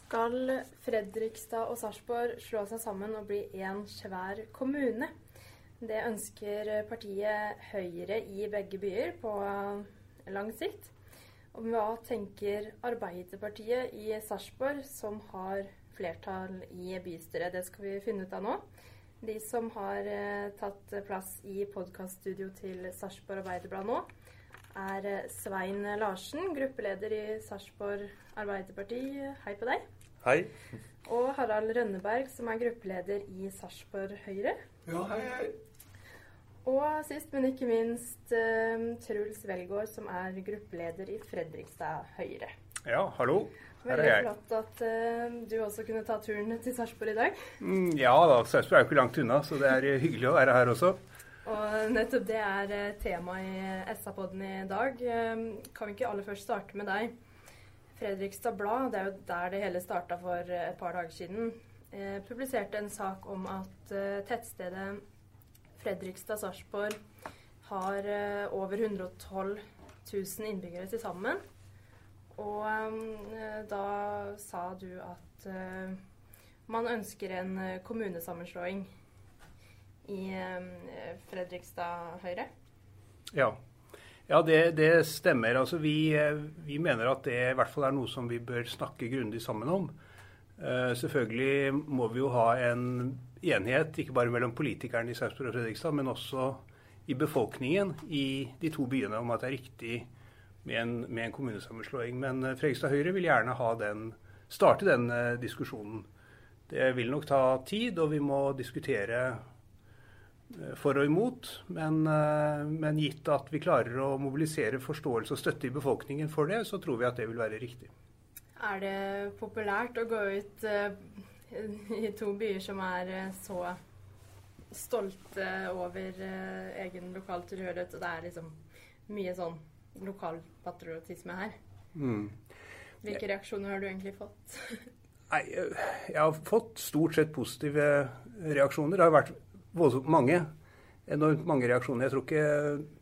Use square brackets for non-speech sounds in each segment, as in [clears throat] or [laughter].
Skal Fredrikstad og Sarpsborg slå seg sammen og bli én svær kommune? Det ønsker partiet Høyre i begge byer på lang sikt. Og hva tenker Arbeiderpartiet i Sarpsborg, som har flertall i bystyret? Det skal vi finne ut av nå. De som har eh, tatt plass i podkaststudio til Sarpsborg Arbeiderblad nå, er eh, Svein Larsen, gruppeleder i Sarpsborg Arbeiderparti. Hei på deg. Hei. Og Harald Rønneberg, som er gruppeleder i Sarpsborg Høyre. Ja, hei, hei. Og sist, men ikke minst, eh, Truls Velgaard, som er gruppeleder i Fredrikstad Høyre. Ja, hallo. Her er Veldig flott at uh, du også kunne ta turen til Sarpsborg i dag. Mm, Ja da, Sarpsborg er jo ikke langt unna, så det er hyggelig å være her også. Og nettopp det er eh, tema i SA-podden i dag. Eh, Kan vi ikke aller først starte med deg? Fredrikstad Blad, det er jo der det hele starta for eh, et par dager siden, eh, publiserte en sak om at eh, tettstedet Fredrikstad-Sarpsborg har eh, over 112 000 innbyggere til sammen. Og eh, da sa du at eh, man ønsker en eh, kommunesammenslåing i eh, Fredrikstad Høyre. Ja, ja det, det stemmer. Altså, vi, vi mener at det i hvert fall er noe som vi bør snakke grundig sammen om. Eh, selvfølgelig må vi jo ha en enighet, ikke bare mellom politikerne i Sarpsborg og Fredrikstad, men også i befolkningen i de to byene om at det er riktig med en, med en kommunesammenslåing. Men eh, Fredrikstad Høyre vil gjerne den, starte den eh, diskusjonen. Det vil nok ta tid, og vi må diskutere for og imot. Men, eh, men gitt at vi klarer å mobilisere forståelse og støtte i befolkningen for det, så tror vi at det vil være riktig. Er det populært å gå ut eh, i to byer som er eh, så stolte over eh, egen lokal tilhørighet, og det er liksom mye sånn lokalpatriotisme her? Mm. Hvilke reaksjoner har du egentlig fått? [laughs] Nei, eh, jeg har fått stort sett positive reaksjoner. Det har vært voldsomt mange. Enormt mange reaksjoner. Jeg tror ikke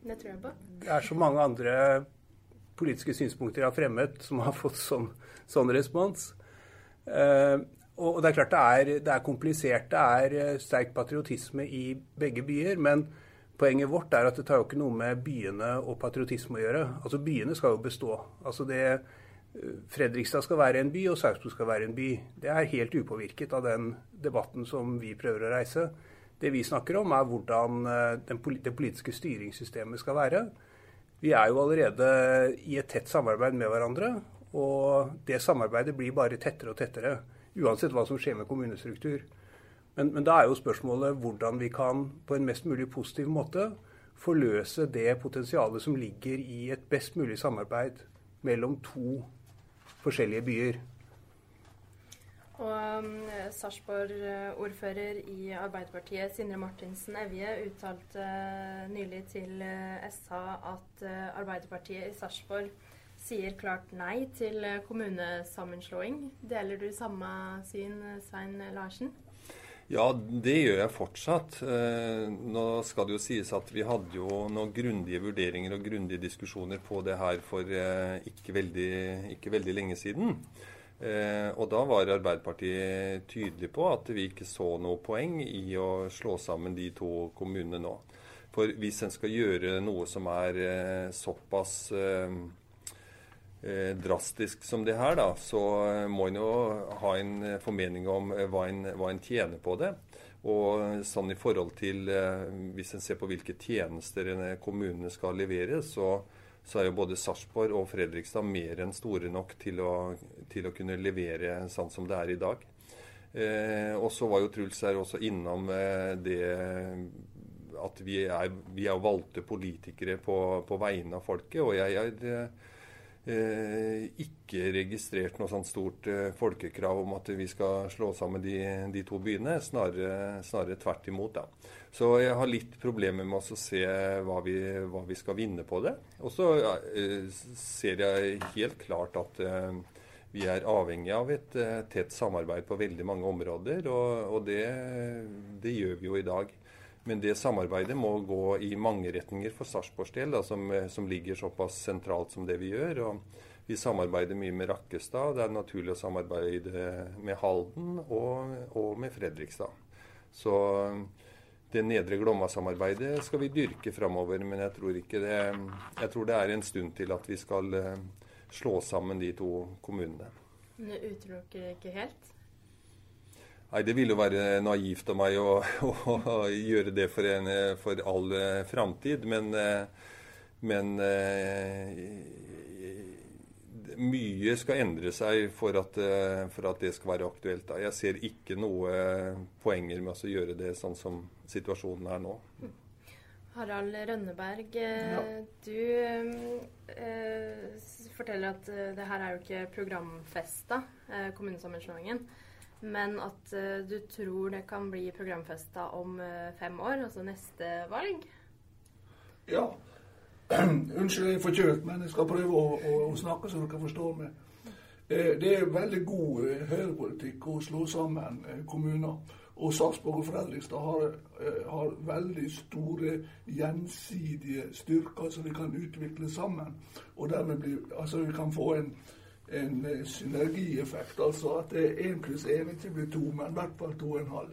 Det tror jeg det er så mange andre politiske synspunkter jeg har fremmet som har fått sånn, sånn respons. Eh, og det er klart det er, det er komplisert. Det er eh, sterk patriotisme i begge byer. Men poenget vårt er at det tar jo ikke noe med byene og patriotisme å gjøre. Altså Byene skal jo bestå. Altså det, eh, Fredrikstad skal være en by, og Sarpsborg skal være en by. Det er helt upåvirket av den debatten som vi prøver å reise. Det vi snakker om, er hvordan eh, det politiske styringssystemet skal være. Vi er jo allerede i et tett samarbeid med hverandre, og det samarbeidet blir bare tettere og tettere. Uansett hva som skjer med kommunestruktur. Men, men da er jo spørsmålet hvordan vi kan på en mest mulig positiv måte forløse det potensialet som ligger i et best mulig samarbeid mellom to forskjellige byer. Og um, Sarpsborg-ordfører i Arbeiderpartiet, Sindre Martinsen Evje, uttalte uh, nylig til uh, SA at uh, Arbeiderpartiet i Sarpsborg sier klart nei til uh, kommunesammenslåing. Deler du samme syn, Svein Larsen? Ja, det gjør jeg fortsatt. Eh, Nå skal det jo sies at vi hadde jo noen grundige vurderinger og grundige diskusjoner på det her for eh, ikke veldig, ikke veldig lenge siden. Eh, Og da var Arbeiderpartiet tydelig på at vi ikke så noe poeng i å slå sammen de to kommunene nå. For hvis en skal gjøre noe som er eh, såpass eh, eh, drastisk som det her, da, så må en jo ha en formening om hva en, hva en tjener på det. Og sånn i forhold til Hvis en ser på hvilke tjenester kommunene skal levere, så, så er jo både Sarpsborg og Fredrikstad mer enn store nok til å, til å kunne levere sånn som det er i dag. Eh, og så var jo Truls her også innom eh, det at vi er, vi er valgte politikere på, på, vegne av folket. Og jeg jeg ikke registrert noe sånt stort eh, folkekrav om at vi skal slå sammen de, de to byene. Snarere, snarere, tvert imot. Da. Så jeg har litt problemer med å se hva vi, hva vi skal vinne på det. Og så ja, ser jeg helt klart at eh, vi er avhengig av et tett samarbeid på veldig mange områder, og, og det, det, gjør vi jo i dag. Men det samarbeidet må gå i mange retninger for Sarpsborgs del, da, som, som, ligger såpass sentralt som det vi gjør. og Vi samarbeider mye med Rakkestad. Det er naturlig å samarbeide med Halden og, og med Fredrikstad. Så det nedre Glomma-samarbeidet skal vi dyrke framover, men jeg tror, det, jeg tror det er en stund til at vi skal slå sammen de to kommunene. Men det utelukker ikke helt? Nei, Det vil jo være naivt av meg å, [laughs] å, å gjøre det for, en, for all uh, framtid. Men, uh, men uh, mye skal endre seg for at, for at, det skal være aktuelt. Jeg ser ikke noe poenger med å gjøre det sånn som situasjonen er nå. Harald Rønneberg, eh, ja. du eh, forteller at eh, det her er jo ikke programfesta, eh, kommunesammenslåingen. Men at eh, du tror det kan bli programfesta om eh, fem år, altså neste valg? Ja. [clears throat] Unnskyld, jeg forkjølt, men jeg skal prøve å, å, å snakke så dere forstår meg. Det er veldig god høyrepolitikk å slå sammen kommuner. Og Sarpsborg og Fredrikstad har, eh, har, veldig store gjensidige styrker som vi kan utvikle sammen. Og dermed bli, altså vi kan få en, en eh, synergieffekt. Altså at én pluss én ikke blir to, men i hvert fall to og en halv.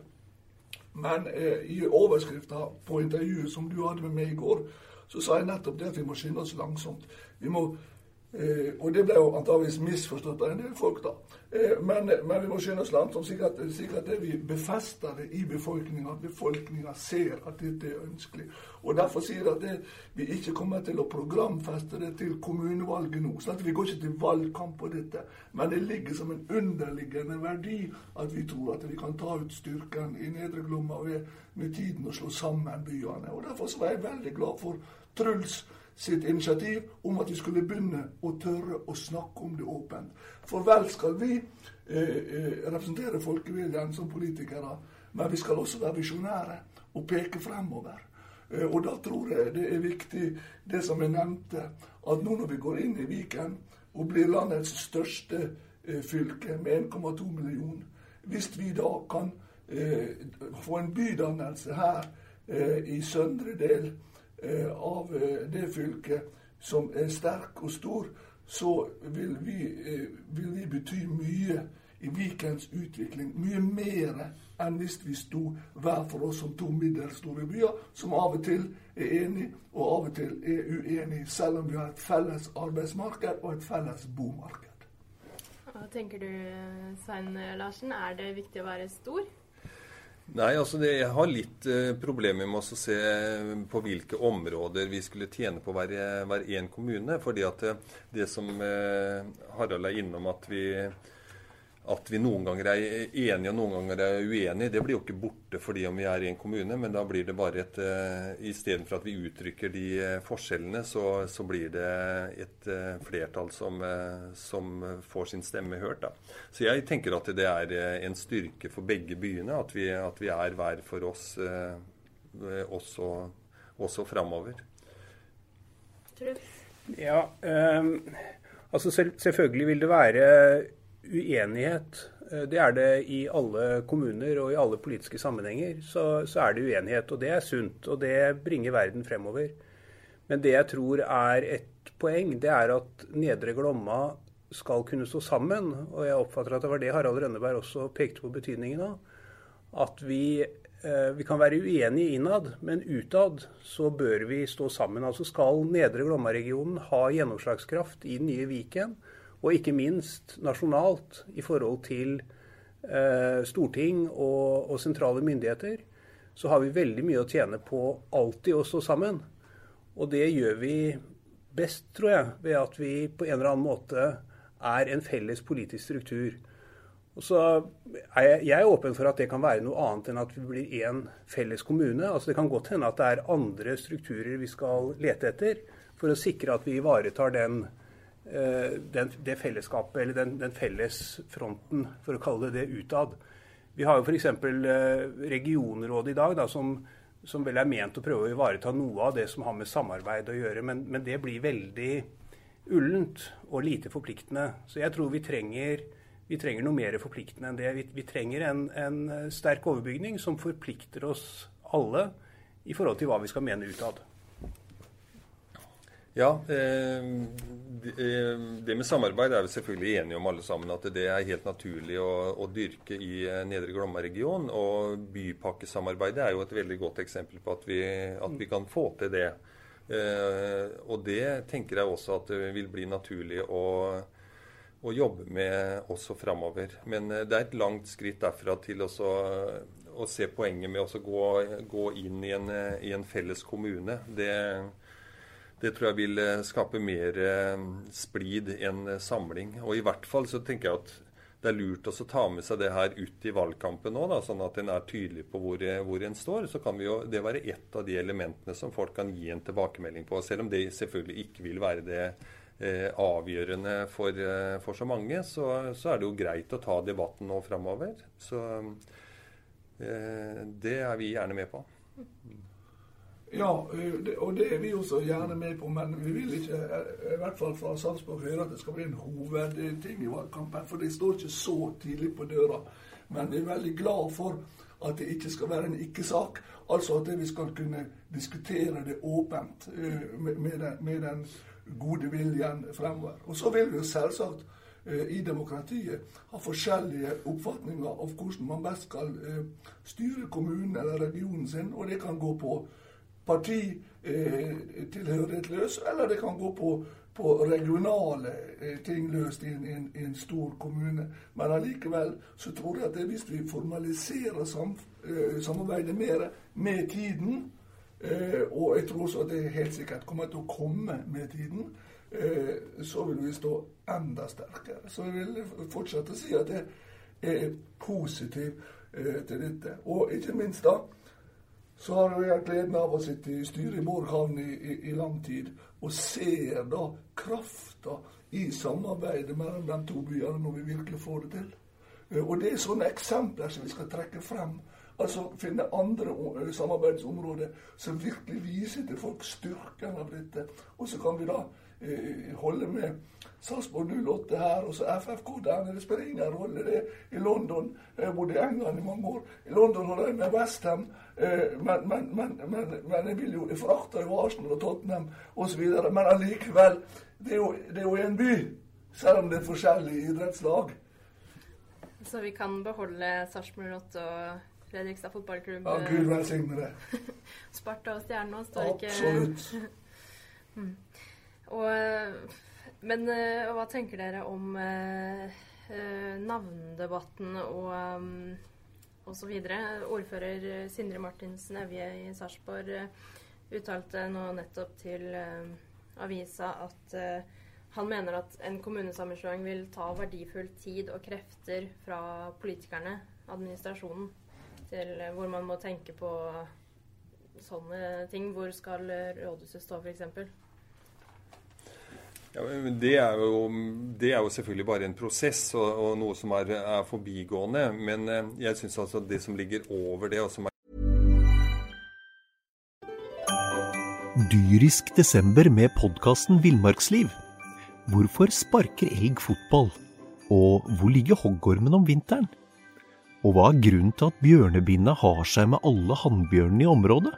Men eh, i overskrifta på intervjuet som du hadde med meg i går, så sa jeg nettopp det at vi må skynde oss langsomt. Vi må Eh, og det ble jo antageligvis misforstått av en del folk, da. Eh, men, men, vi må skynde oss langt, slik at, slik at vi befester det i befolkninga, at befolkninga ser at dette er ønskelig. Og Derfor sier jeg at det, vi ikke kommer til å programfeste det til kommunevalget nå. så at Vi går ikke til valgkamp på dette. Men det ligger som en underliggende verdi at vi tror at vi kan ta ut styrken i Nedre Glomma ved, med tiden å slå sammen byene. Og Derfor så var jeg veldig glad for Truls sitt initiativ om at vi skulle begynne å tørre å snakke om det åpent. For vel skal vi eh, eh, representere folkeviljen som politikere, men vi skal også være visjonære og peke fremover. Eh, og da tror jeg det er viktig, det som jeg nevnte, at nå når vi går inn i Viken og blir landets største eh, fylke med 1,2 millioner, hvis vi da kan eh, få en bydannelse her eh, i søndre del av eh, det fylket som er sterk og stor, så vil vi, eh, vil vi bety mye i Vikens utvikling. Mye mer enn hvis vi sto hver for oss som to middelstore byer, som av og til er enige og av og til er uenige, selv om vi har et felles arbeidsmarked og et felles bomarked. Hva tenker du, Svein Larsen? Er det viktig å være stor? Nei, altså det, Jeg har litt eh, problemer med å se på hvilke områder vi skulle tjene på hver, hver en kommune. fordi at eh, det som eh, Harald er innom, at vi at vi noen ganger er enige og noen ganger er uenige, det blir jo ikke borte fordi om vi er i en kommune, men da blir det bare et uh, Istedenfor at vi uttrykker de uh, forskjellene, så, så, blir det et uh, flertall som, som, får sin stemme hørt. Da. Så jeg tenker at det er en styrke for begge byene at vi, at vi er hver for oss også, også framover. Ja, um, altså selvfølgelig vil det være uenighet. Eh, det er det i alle kommuner og i alle politiske sammenhenger. Så, så, er det uenighet, og det er sunt. Og det bringer verden fremover. Men det jeg tror er et poeng, det er at Nedre Glomma skal kunne stå sammen. Og jeg oppfatter at det var det Harald Rønneberg også pekte på betydningen av. at vi, eh, vi kan være uenige innad, men utad så bør vi stå sammen. Altså Skal Nedre Glomma-regionen ha gjennomslagskraft i den nye Viken, og ikke minst nasjonalt i forhold til eh, storting og, og sentrale myndigheter, så har vi veldig mye å tjene på alltid å stå sammen. Og det gjør vi best, tror jeg, ved at vi på en eller annen måte er en felles politisk struktur. Og så er jeg, jeg er åpen for at det kan være noe annet enn at vi blir én felles kommune. Altså Det kan godt hende at det er andre strukturer vi skal lete etter for å sikre at vi ivaretar den, den, det fellesskapet, eller den, den felles fronten, for å kalle det det, utad. Vi har jo f.eks. Eh, regionrådet i dag, da, som, som, vel er ment å prøve å ivareta noe av det som har med samarbeid å gjøre. Men, men det blir veldig ullent og lite forpliktende. Så jeg tror vi trenger, vi trenger noe mer forpliktende enn det. Vi, vi trenger en, en, sterk overbygning som forplikter oss alle i forhold til hva vi skal mene utad. Ja, eh, eh, det med samarbeid er vi selvfølgelig enige om alle sammen. At det er helt naturlig å, å dyrke i eh, Nedre Glomma-regionen. Og bypakkesamarbeidet er jo et veldig godt eksempel på at vi, at vi kan få til det. Og det tenker jeg også at det vil bli naturlig å, å jobbe med også framover. Men det er et langt skritt derfra til også å se poenget med å gå, gå inn i en, i en felles kommune. Det det tror jeg vil eh, skape mer eh, splid enn eh, samling. Og i hvert fall så tenker jeg at det er lurt å ta med seg det her ut i valgkampen nå, da, sånn at en er tydelig på hvor, hvor en står. Så kan jo, det være ett av de elementene som folk kan gi en tilbakemelding på. Selv om det selvfølgelig ikke vil være det eh, avgjørende for, for, så mange, så, så, er det jo greit å ta debatten nå framover. Så eh, det er vi gjerne med på. Ja, eh, og det er vi også gjerne med på, men vi vil ikke, eh, i hvert fall fra Sarpsborg Høyre, at det skal bli en hovedting i valgkampen. For det står ikke så tidlig på døra. Men vi er veldig glad for at det ikke skal være en ikke-sak. Altså at vi skal kunne diskutere det åpent eh, med den, gode viljen fremover. Og så vil vi jo selvsagt i demokratiet ha forskjellige oppfatninger av hvordan man best skal styre kommunen eller regionen sin, og det kan gå på partitilhørighet eh, løs, eller det kan gå på, på regionale eh, ting løst i en, en, en, stor kommune. Men allikevel så tror jeg at det, hvis vi formaliserer sam, eh, samarbeidet mer med tiden, og jeg tror også at det helt sikkert kommer til å komme med tiden, så vil vi stå enda sterkere. Så jeg vil fortsette å si at jeg er positiv til dette. Og ikke minst da så har jeg gleden av å sitte i styret i Borg havn i, i, i, lang tid og ser da krafta i samarbeidet mellom de to byene når vi virkelig får det til. Eh, og det er sånne eksempler som vi skal trekke frem. Altså finne andre eh, samarbeidsområder som virkelig viser til folk styrken av dette. Og så kan vi da holde med Sarpsborg 08 her, og så FFK der. Det spiller ingen rolle. det I London. Jeg bodde i England i mange år. I London holder jeg med Westham. Eh, men, men, men, men, jeg vil jo jeg forakter jo Arsenal og Tottenham osv. Men allikevel, det er, jo, det er jo en by, selv om det er forskjellige idrettslag. Så vi kan beholde Sarpsborg 08 og Fredrikstad fotballklubb? Ja, Gud velsigne det. [laughs] Sparta og Stjerna står ikke Absolutt. hmm. [laughs] Og men uh, hva tenker dere om uh, uh, navnedebatten og så videre? Ordfører Sindre Martinsen Evje i Sarpsborg uttalte nå nettopp til avisa at han mener at en kommunesammenslåing vil ta verdifull tid og krefter fra politikerne, administrasjonen, til hvor man må tenke på sånne ting. Hvor skal rådhuset stå, f.eks.? Ja, det, er jo, det, er jo, selvfølgelig bare en prosess og, og noe som er, er, forbigående. Men eh, jeg syns altså det som ligger over det, og som er Dyrisk desember med podkasten Villmarksliv. Hvorfor sparker elg fotball? Og hvor ligger hoggormen om vinteren? Og hva er grunnen til at bjørnebinna har seg med alle hannbjørnene i området?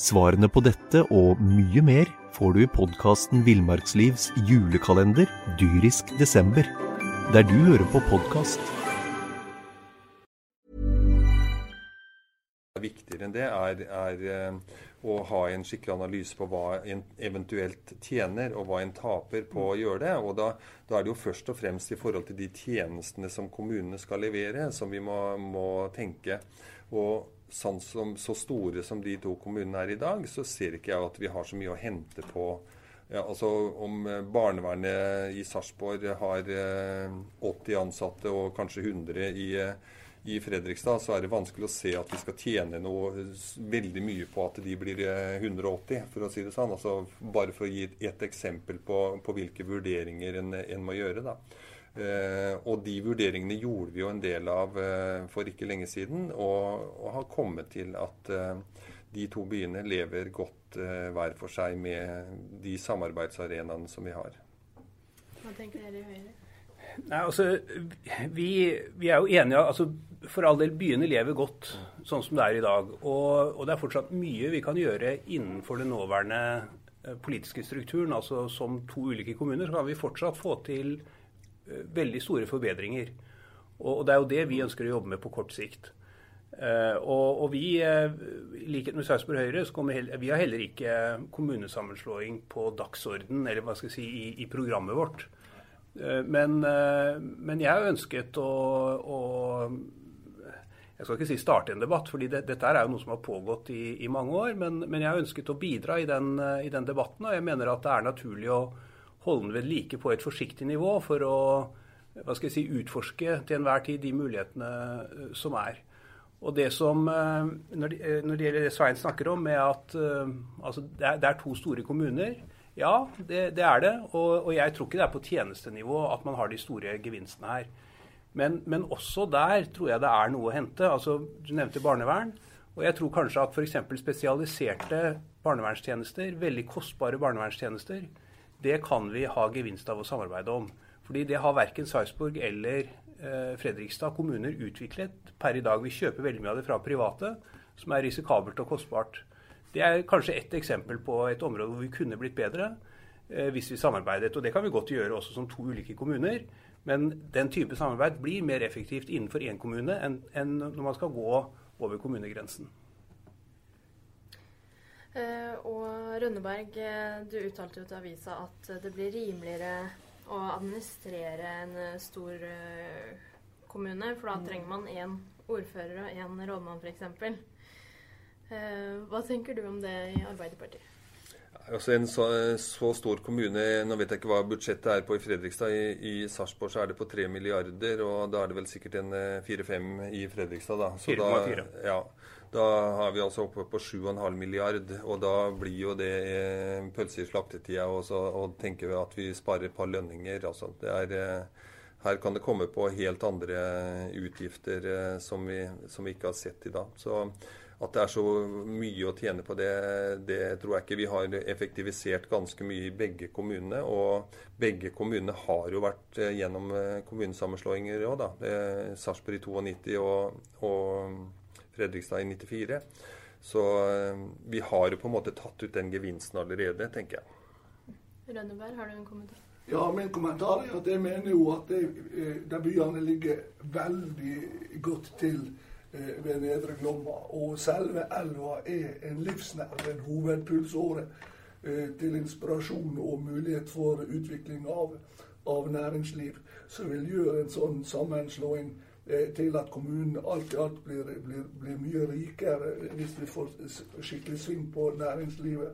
Svarene på dette og mye mer får du i podkasten Villmarkslivs julekalender dyrisk desember, der du hører på podkast. viktigere enn det er, er eh, å ha en skikkelig analyse på hva en eventuelt tjener, og hva en taper på å gjøre det. Og da, da er det jo først og fremst i forhold til de tjenestene som kommunene skal levere, som vi må, må tenke. Og sånn som, så store som de to kommunene er i dag, så ser ikke jeg at vi har så mye å hente på ja, altså Om barnevernet i Sarpsborg har 80 ansatte og kanskje 100 i i Fredrikstad, så er det vanskelig å se at vi skal tjene noe veldig mye på at de blir 180, eh, for å si det sånn. Altså, bare for å gi et, eksempel på, på, hvilke vurderinger en, en må gjøre. da. Eh, og de vurderingene gjorde vi jo en del av eh, for ikke lenge siden, og, og har kommet til at eh, de to byene lever godt eh, hver for seg med de samarbeidsarenaene som vi har. Hva tenker dere i Høyre? Nei, altså, vi, vi, er jo enige altså, For all del, byene lever godt sånn som det er i dag. Og, og det er fortsatt mye vi kan gjøre innenfor den nåværende eh, politiske strukturen. altså Som to ulike kommuner så kan vi fortsatt få til veldig store forbedringer. Og, det er jo det vi ønsker å jobbe med på kort sikt. Uh, og, vi, uh, i likhet med Sarpsborg Høyre, så heller, vi har heller ikke kommunesammenslåing på dagsorden eller hva skal jeg si, i, i programmet vårt. Eh, men, eh, men jeg ønsket å, å, Jeg skal ikke si starte en debatt, fordi det, dette er jo noe som har pågått i, i mange år. Men, men, jeg ønsket å bidra i den, i den, debatten, og jeg mener at det er naturlig å holde den ved like på et forsiktig nivå for å hva skal jeg si, utforske til enhver tid de mulighetene eh, som er. Og det som, Når det, gjelder det Svein snakker om, med at altså det er to store kommuner ja, det, det er det. Og, og, jeg tror ikke det er på tjenestenivå at man har de store gevinstene her. Men, men, også der tror jeg det er noe å hente. Altså, Du nevnte barnevern. Og jeg tror kanskje at f.eks. spesialiserte barnevernstjenester, veldig kostbare barnevernstjenester, det kan vi ha gevinst av å samarbeide om. Fordi det har verken Sarpsborg eller eh, Fredrikstad kommuner utviklet per i dag. Vi kjøper veldig mye av det fra private, som er risikabelt og kostbart. Det er kanskje ett eksempel på et område hvor vi kunne blitt bedre eh, hvis vi samarbeidet. Og det kan vi godt gjøre også som to ulike kommuner. Men den type samarbeid blir mer effektivt innenfor én kommune enn, enn når man skal gå over kommunegrensen. Uh, og Rønneberg, eh, du uttalte jo til avisa at det blir rimeligere å administrere en stor uh, kommune, for da mm. trenger man én ordfører og én rådmann f.eks. Eh, hva tenker du om det i Arbeiderpartiet? Altså En så, så, stor kommune Nå vet jeg ikke hva budsjettet er på i Fredrikstad. I, i Sarpsborg er det på 3 milliarder, og da er det vel sikkert en 4-5 eh, i Fredrikstad. da. Så da, ja, da har vi altså oppe på 7,5 milliard, og da blir jo det eh, pølse i slaktetida. Og, så, og tenker vi at vi sparer et par lønninger. altså. Er... Eh, her kan det komme på helt andre utgifter eh, som vi, som vi ikke har sett i dag. Så at det er så mye å tjene på det, det tror jeg ikke. Vi har effektivisert ganske mye i begge kommunene. Og begge kommunene har jo vært gjennom kommunesammenslåinger òg, da. Sarpsborg i 92 og, og, Fredrikstad i 94. Så eh, vi har jo på en måte tatt ut den gevinsten allerede, tenker jeg. Rønneberg, har du en kommentar? Ja, min kommentar er at jeg mener jo at de byene ligger veldig godt til Eh, ved Nedre Glomma. Og selve elva er en livsnerve, en hovedpulsåre eh, til inspirasjon og mulighet for utvikling av, av næringsliv, som vil gjøre en sånn sammenslåing eh, til at kommunen alt i alt blir, blir, blir mye rikere hvis vi får skikkelig sving på næringslivet.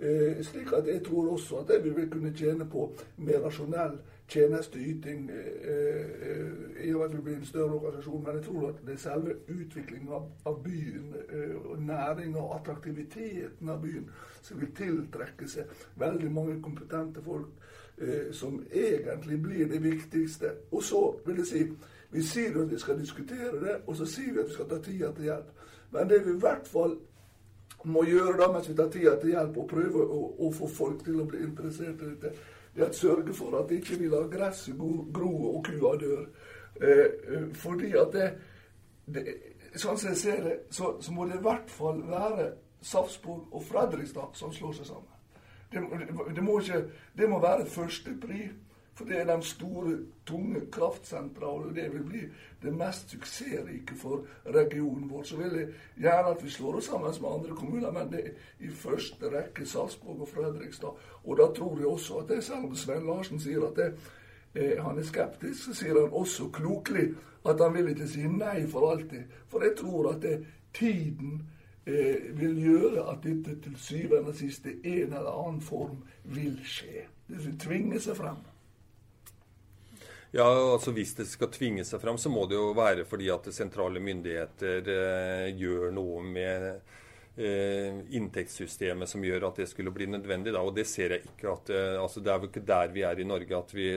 Eh, slik at jeg tror også at det vi vil kunne tjene på mer rasjonell tjenesteyting eh, i og med at vi blir en større organisasjon. Men jeg tror at det er selve utviklingen av, av byen, eh, næringa og attraktiviteten av byen, som vil tiltrekke seg veldig mange kompetente folk, eh, som egentlig blir det viktigste. Og så vil jeg si vi sier at vi skal diskutere det, og så sier vi at vi skal ta tida til hjelp. Men det vi i hvert fall må gjøre da mens vi tar tida til hjelp, og prøve å, å få folk til å bli interessert i dette, det er å sørge for at ikke vi lar gresset gro og kua dør. Eh, eh, fordi at det, det, Sånn som jeg ser det, så, så, må det i hvert fall være Sarpsborg og Fredrikstad som slår seg sammen. Det, det, må, ikke, det må være førstepri. For det er de store, tunge kraftsentra, og det vil bli det mest suksessrike for regionen vår. Så vil jeg gjerne at vi slår oss sammen med andre kommuner, men det er i første rekke Salzburg og Fredrikstad. Og da tror jeg også at det, selv om Svein Larsen sier at det, eh, han er skeptisk, så sier han også klokelig at han vil ikke si nei for alltid. For jeg tror at det, tiden eh, vil gjøre at dette til syvende og sist i en eller annen form vil skje. Det vil tvinge seg frem. Ja, altså Hvis det skal tvinge seg fram, så må det jo være fordi at sentrale myndigheter eh, gjør noe med eh, inntektssystemet som gjør at det skulle bli nødvendig. Da. Og det ser jeg ikke at eh, altså Det er jo ikke der vi er i Norge at vi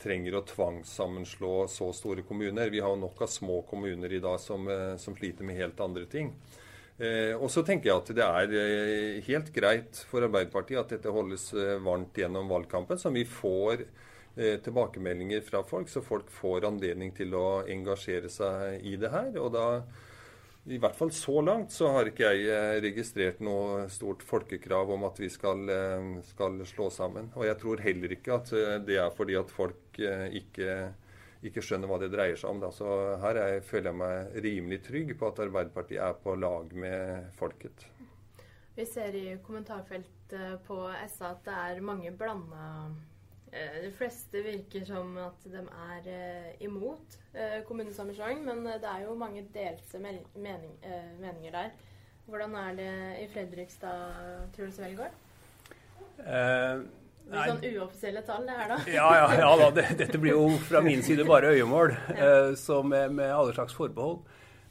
trenger å tvangssammenslå så store kommuner. Vi har jo nok av små kommuner i dag som, eh, som sliter med helt andre ting. Eh, og så tenker jeg at det er eh, helt greit for Arbeiderpartiet at dette holdes varmt gjennom valgkampen, som vi får tilbakemeldinger fra folk, så folk får anledning til å engasjere seg i det her. Og da, i hvert fall så langt, så har ikke jeg eh, registrert noe stort folkekrav om at vi skal, eh, skal slå sammen. Og jeg tror heller ikke at det er fordi at folk ikke, ikke skjønner hva det dreier seg om. Da. Så her jeg, føler jeg meg rimelig trygg på at Arbeiderpartiet er på lag med folket. Vi ser i kommentarfeltet på SA at det er mange blanda Eh, de fleste virker som at de er eh, imot eh, kommunesammenslåing, men det er jo mange delte mening, meninger der. Hvordan er det i Fredrikstad, Truls Velgaard? Eh, Litt sånn uoffisielle tall, det her, da? ja, ja, ja da, det, [laughs] dette blir jo fra min side bare øyemål, eh, så med, med, alle slags forbehold.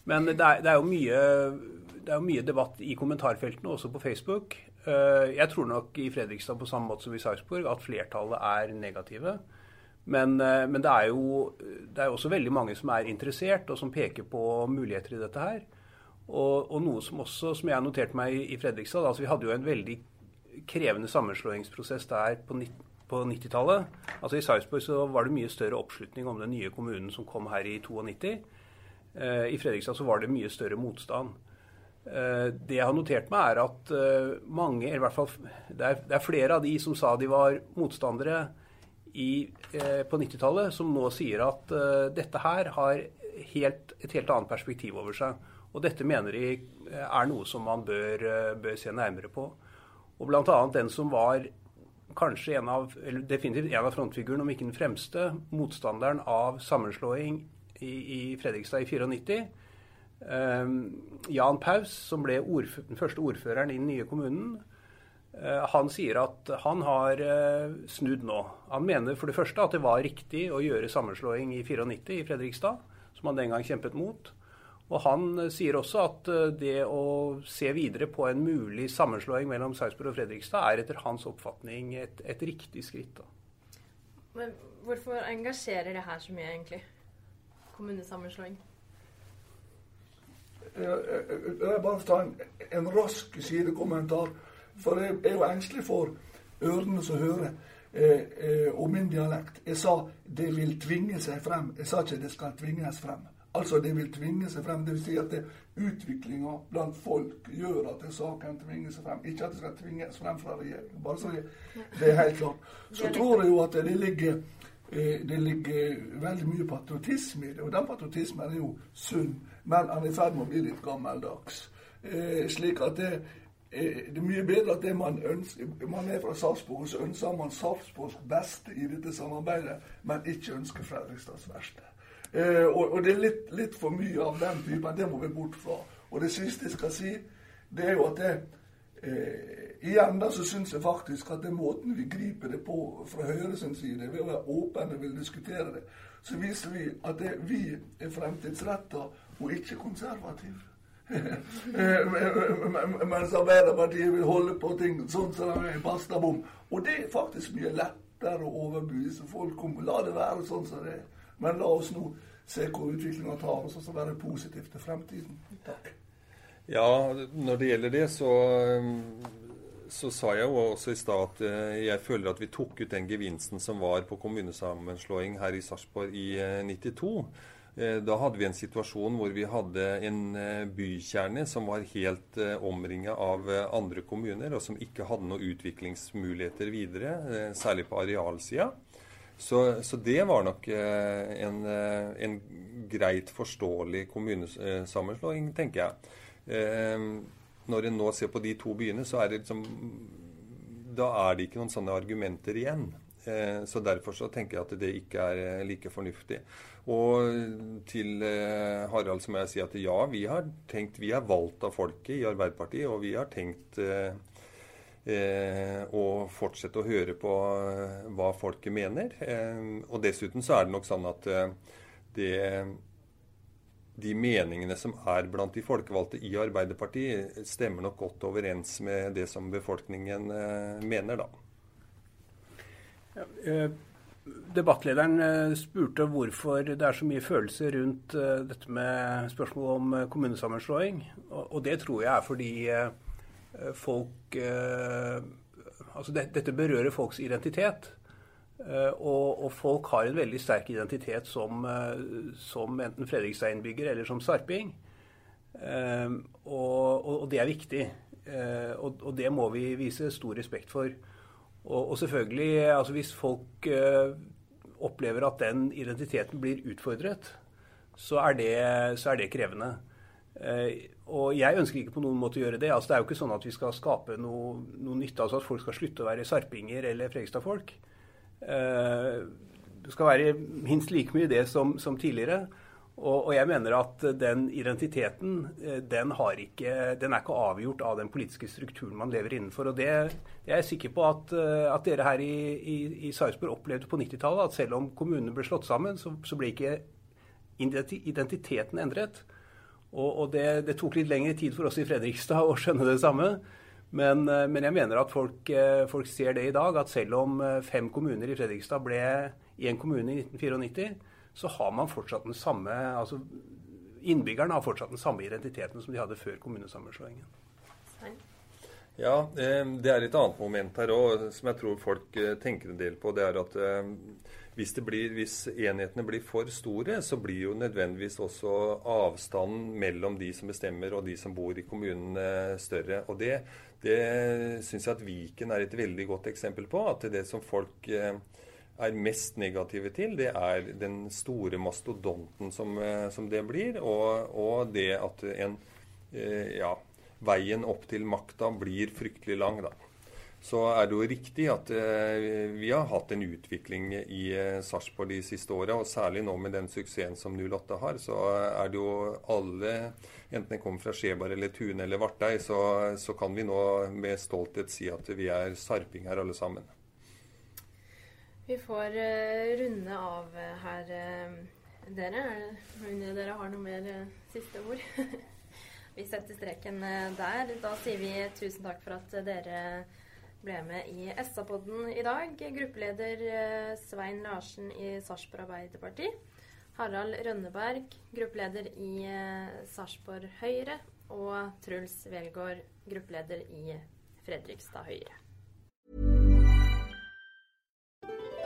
Men det er, det er, jo mye, det er jo mye debatt i kommentarfeltene, også på Facebook. Eh, jeg tror nok i Fredrikstad på samme måte som i Sarpsborg at flertallet er negative. Men, eh, men det, er jo, det er også veldig mange som er interessert, og som peker på muligheter i dette her. Og, og noe som også, som jeg har notert meg i Fredrikstad altså Vi hadde jo en veldig krevende sammenslåingsprosess der på, på 90-tallet. Altså I Sarpsborg så var det mye større oppslutning om den nye kommunen som kom her i 92. Eh, I Fredrikstad så var det mye større motstand. Eh, det jeg har notert meg, er at eh, mange, eller i hvert fall det er, det er flere av de som sa de var motstandere i, eh, på 90-tallet, som nå sier at dette her har helt, et helt annet perspektiv over seg. Og dette mener de er noe som man bør, bør se nærmere på. Og bl.a. den som var kanskje en av, eller definitivt en av frontfigurene, om ikke den fremste, motstanderen av sammenslåing i, i Fredrikstad i 94, Ehm, Jan Paus, som ble den første ordføreren i den nye kommunen, eh, han sier at han har eh, snudd nå. Han mener for det første at det var riktig å gjøre sammenslåing i 94 i Fredrikstad, som han den gang kjempet mot. Og han eh, sier også at det å se videre på en mulig sammenslåing mellom Sarpsborg og Fredrikstad er etter hans oppfatning et, et riktig skritt. Da. Men hvorfor engasjerer det her så mye, egentlig? Kommunesammenslåing? Jeg bare ta en, en rask sidekommentar. For jeg er jo engstelig for ørene som hører eh, eh, om min dialekt. Jeg sa 'det vil tvinge seg frem'. Jeg sa ikke 'det skal tvinges frem'. Altså det vil tvinge seg frem. Vil si at utviklinga blant folk gjør at saken tvinger seg frem. Ikke at det skal tvinges frem fra regjeringen. Bare så det, det er helt klart. Så tror jeg jo at det ligger Eh, det ligger veldig mye patriotisme i det, og den patriotismen er jo sunn, men han er i ferd med å bli litt gammeldags. Eh, slik at det, eh, det, er mye bedre at det man ønsker Man er fra Sarpsborg, så ønsker man Sarpsborgs beste i dette samarbeidet, men ikke ønsker Fredrikstads verste. og, og, det er litt, litt, for mye av den typen. Det må vi bort fra. Og det siste jeg skal si, det er jo at det Eh, igjen da så syns jeg faktisk at den måten vi griper det på fra Høyre sin side, ved å være åpne og vil diskutere det, så viser vi at det, vi er fremtidsretta og ikke konservativ. [laughs] Mens Arbeiderpartiet vil holde på ting sånn som de er i. Og det er faktisk mye lettere å overbevise folk om. La det være sånn som det er. Men la oss nå se hvor utviklinga tar oss, og så være positivt til fremtiden. Takk. Ja, når det gjelder det, så, så sa jeg jo også i stad at eh, jeg føler at vi tok ut den gevinsten som var på kommunesammenslåing her i Sarpsborg i 92. Eh, eh, da hadde vi en situasjon hvor vi hadde en bykjerne som var helt omringa av andre kommuner, og som ikke hadde noen utviklingsmuligheter videre, særlig på arealsida. Så, så det var nok en, en greit forståelig kommunesammenslåing, tenker jeg. Når en nå ser på de to byene, så er det liksom Da er det ikke noen sånne argumenter igjen. Så derfor så tenker jeg at det ikke er like fornuftig. Og til Harald så må jeg si at ja, vi har tenkt Vi er valgt av folket i Arbeiderpartiet, og vi har tenkt Eh, fortsette å høre på eh, hva folket mener. Eh, og dessuten så er det nok sånn at det, de meningene som er blant de folkevalgte i Arbeiderpartiet, stemmer nok godt overens med det som befolkningen mener, da. Ja, debattlederen spurte hvorfor det er så mye følelser rundt dette med spørsmålet om kommunesammenslåing. Og det tror jeg er fordi Eh, folk eh, Altså det, dette berører folks identitet. Og, og, folk har en veldig sterk identitet som, som enten Fredrikstad-innbygger eller som sarping. Og, og, det er viktig. Og, og, det må vi vise stor respekt for. Og, selvfølgelig, altså hvis folk opplever at den identiteten blir utfordret, så er det, så er det krevende. Og jeg ønsker ikke på noen måte å gjøre det. Altså, det er jo ikke sånn at vi skal skape noe, noe nytte. Altså at folk skal slutte å være sarpinger eller Fredrikstad-folk. Eh, det skal være minst like mye det som, som tidligere. Og, og, jeg mener at den identiteten eh, den, ikke, den, er ikke avgjort av den politiske strukturen man lever innenfor. Og det, det er jeg sikker på at, eh, at dere her i, i, i Sarpsborg opplevde på 90-tallet. At selv om kommunene ble slått sammen, så, så ble ikke identiteten endret. Og, og det, det, tok litt lengre tid for oss i Fredrikstad å skjønne det samme. Men, eh, men jeg mener at folk, folk, ser det i dag, at selv om fem kommuner i Fredrikstad ble én kommune i 1994, så har man fortsatt den samme altså Innbyggerne har fortsatt den samme identiteten som de hadde før kommunesammenslåingen. Ja, det er et annet moment her òg som jeg tror folk tenker en del på. Det er at hvis, blir, hvis, enhetene blir for store, så blir jo nødvendigvis også avstanden mellom de som bestemmer og de som bor i kommunen større. Og det, det syns jeg at Viken er et veldig godt eksempel på. At det som folk eh, er mest negative til, det er den store mastodonten som, eh, som det blir, og, og, det at en, eh, ja, veien opp til makta blir fryktelig lang. da så er det jo riktig at eh, vi har hatt en utvikling i Sarpsborg de siste åra. Og særlig nå med den suksessen som 08 har, så er det jo alle, enten det kommer fra Skjebar eller Tune eller Vartei, så, så, kan vi nå med stolthet si at vi er sarpinger alle sammen. Vi får uh, runde av her, uh, dere. Om dere har noe mer siste ord? [laughs] vi setter streken der. Da sier vi tusen takk for at dere ble med i SA-podden i dag. Gruppeleder eh, Svein Larsen i Sarpsborg Arbeiderparti. Harald Rønneberg, gruppeleder i eh, Sarpsborg Høyre. Og Truls Velgaard, gruppeleder i Fredrikstad Høyre.